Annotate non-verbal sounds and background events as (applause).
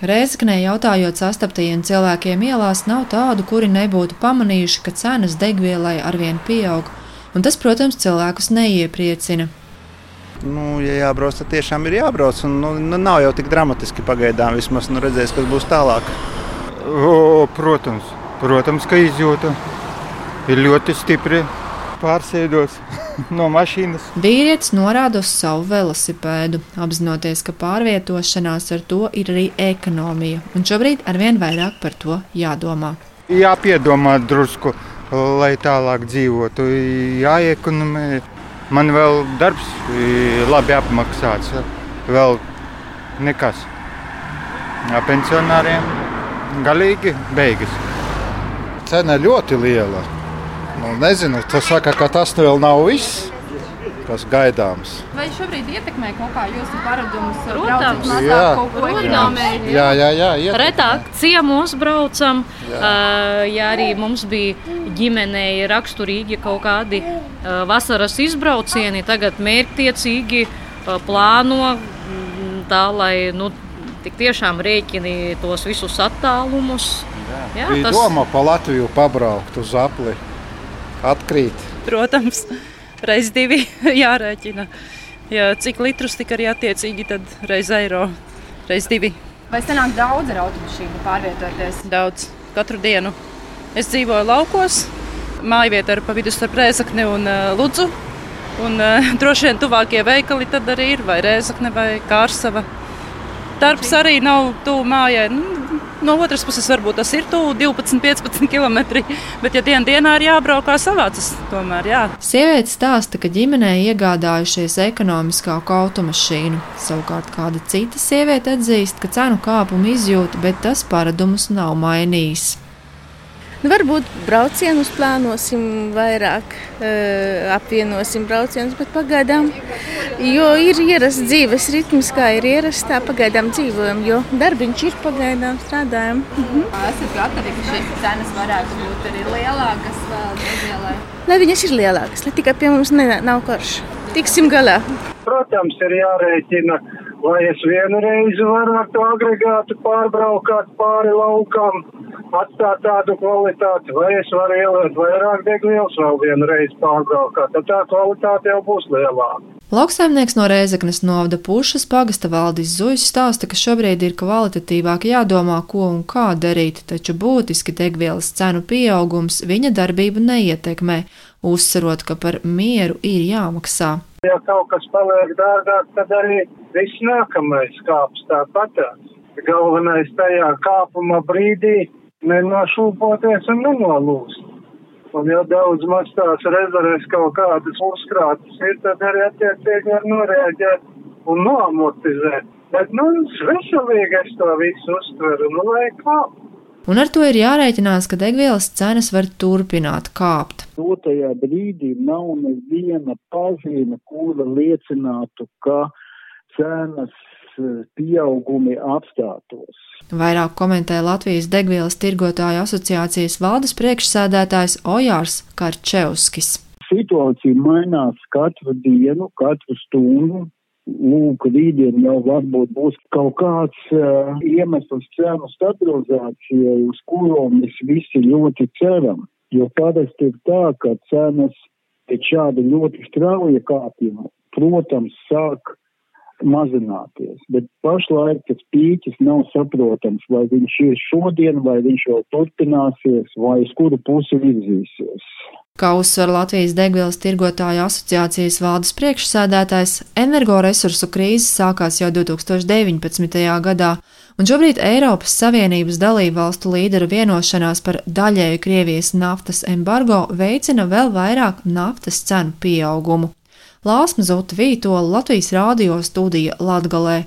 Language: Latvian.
Rēzaknē jautājot sastaptajiem cilvēkiem ielās, nav tādu, kuri nebūtu pamanījuši, ka cenas degvielai arvien pieaug, un tas, protams, cilvēkus neiepriecina. Nu, ja jābrauc, tad tiešām ir jābrauc. Un, nu, nu, nav jau tik dramatiski pagaidām. Vismaz nu, redzēs, kas būs tālāk. O, protams, protams, ka izjūta ir ļoti stipri pārsēdos (laughs) no mašīnas. Vīrietis norāda uz savu velosipēdu, apzinoties, ka pārvietošanās ar to ir arī ekonomija, un šobrīd arvien vairāk par to jādomā. Jāpiedomā drusku, lai tālāk dzīvotu, jāiekonomē. Man vēl darbs labi apmaksāts, vēl nekas. Pensionāriem galīgi beigas. Cena ļoti liela. Nu, nezinu, tas saka, ka tas vēl nav viss, kas gaidāms. Vai šobrīd ietekmē kaut kā jūsu paradumus? Protams. mazāk Jā. kaut ko Protams. Jā, jā, jā. Iet. Retāk ciemos braucam, uh, ja arī mums bija ģimenei raksturīgi kaut kādi uh, vasaras izbraucieni, tagad mērķtiecīgi uh, plāno mm, tā, lai nu, tik tiešām rēķini tos visus attālumus. Jā, Bija doma pa Latviju pabraukt uz apli. Atkrīt. Protams, reizes divi (laughs) jārēķina. Ja cik litrus tik arī attiecīgi, tad reizes eiro, reizes divi. Vai sanāk daudz ar automašīnu pārvietoties? Daudz katru dienu. Es dzīvoju laukos, mājvieta ir pa vidu starp Rēzakni un uh, Ludzu. Un, uh, (laughs) droši vien tuvākie veikali tad arī ir vai Rēzakne vai Kārsava. Darbs arī nav tuvu mājai. Nu, no otras puses, varbūt tas ir tuvu 12, 15 km. Bet, ja dienā dienā ir jābrauk, kā savācas, tomēr jā. Sieviete stāsta, ka ģimenē iegādājušies ekonomiskāku automašīnu. Savukārt kāda cita sieviete atzīst, ka cenu kāpumu izjūta, bet tas paradumus nav mainījis. Nu, varbūt braucienus plānosim vairāk, uh, apvienosim braucienus, bet pagaidām, jo ir ierasts dzīves ritms, kā ir ierasts, tā pagaidām dzīvojam, jo darbiņš ir pagaidām strādājam. Mhm. Esat gatavi, ka šīs cenas varētu būt arī lielākas vēl degvielai? Lai viņas ir lielākas, lai tikai pie mums ne, nav karš. Tiksim galā. Protams, ir jārēķina, vai es vienu reizi varu ar to agregātu pārbraukt pāri laukam, atstāt tādu kvalitāti, vai es varu ielikt vairāk degvielas vēl vienu reizi pārbraukt. Tad tā kvalitāte jau būs lielāka. Lauksaimnieks no Rēzeknes novada pušas pagasta valdis Zujs stāsta, ka šobrīd ir kvalitatīvāk jādomā, ko un kā darīt, taču būtiski degvielas cenu pieaugums viņa darbību neietekmē, uzsverot, ka par mieru ir jāmaksā. Ja kaut kas paliek dārgāk, tad arī viss nākamais kāps tāpat. Galvenais tajā kāpuma brīdī nenošūpoties un nenolūst. Un ja daudz maz tās rezerves kaut kādas uzkrātas ir, tad arī attiecīgi var norēģēt un noamortizēt. Bet, nu, veselīgi es to visu uztveru, nu, lai kā. Un ar to ir jārēķinās, ka degvielas cenas var turpināt kāpt. Dotajā brīdī nav neviena pazīme, kura liecinātu, ka cenas pieaugumi apstātos. Vairāk komentē Latvijas degvielas tirgotāju asociācijas valdes priekšsēdētājs Ojārs Karčevskis. Situācija mainās katru dienu, katru stundu. Lūk, rītdien jau varbūt būs kaut kāds uh, iemesls cenu stabilizācijai, uz kuru mēs visi ļoti ceram. Jo parasti ir tā, ka cenas pēc šāda ļoti strauja kāpjuma, protams, sāk mazināties. Bet pašlaik tas pīķis nav saprotams, vai viņš ir šodien, vai viņš vēl turpināsies, vai uz kuru pusi virzīsies. Kā uzsver Latvijas degvielas tirgotāju asociācijas valdes priekšsēdētājs, energoresursu krīze sākās jau 2019. gadā, un šobrīd Eiropas Savienības dalību valstu līderu vienošanās par daļēju Krievijas naftas embargo veicina vēl vairāk naftas cenu pieaugumu. Lāsma Zuta Vītola Latvijas rādio studija Latgalē.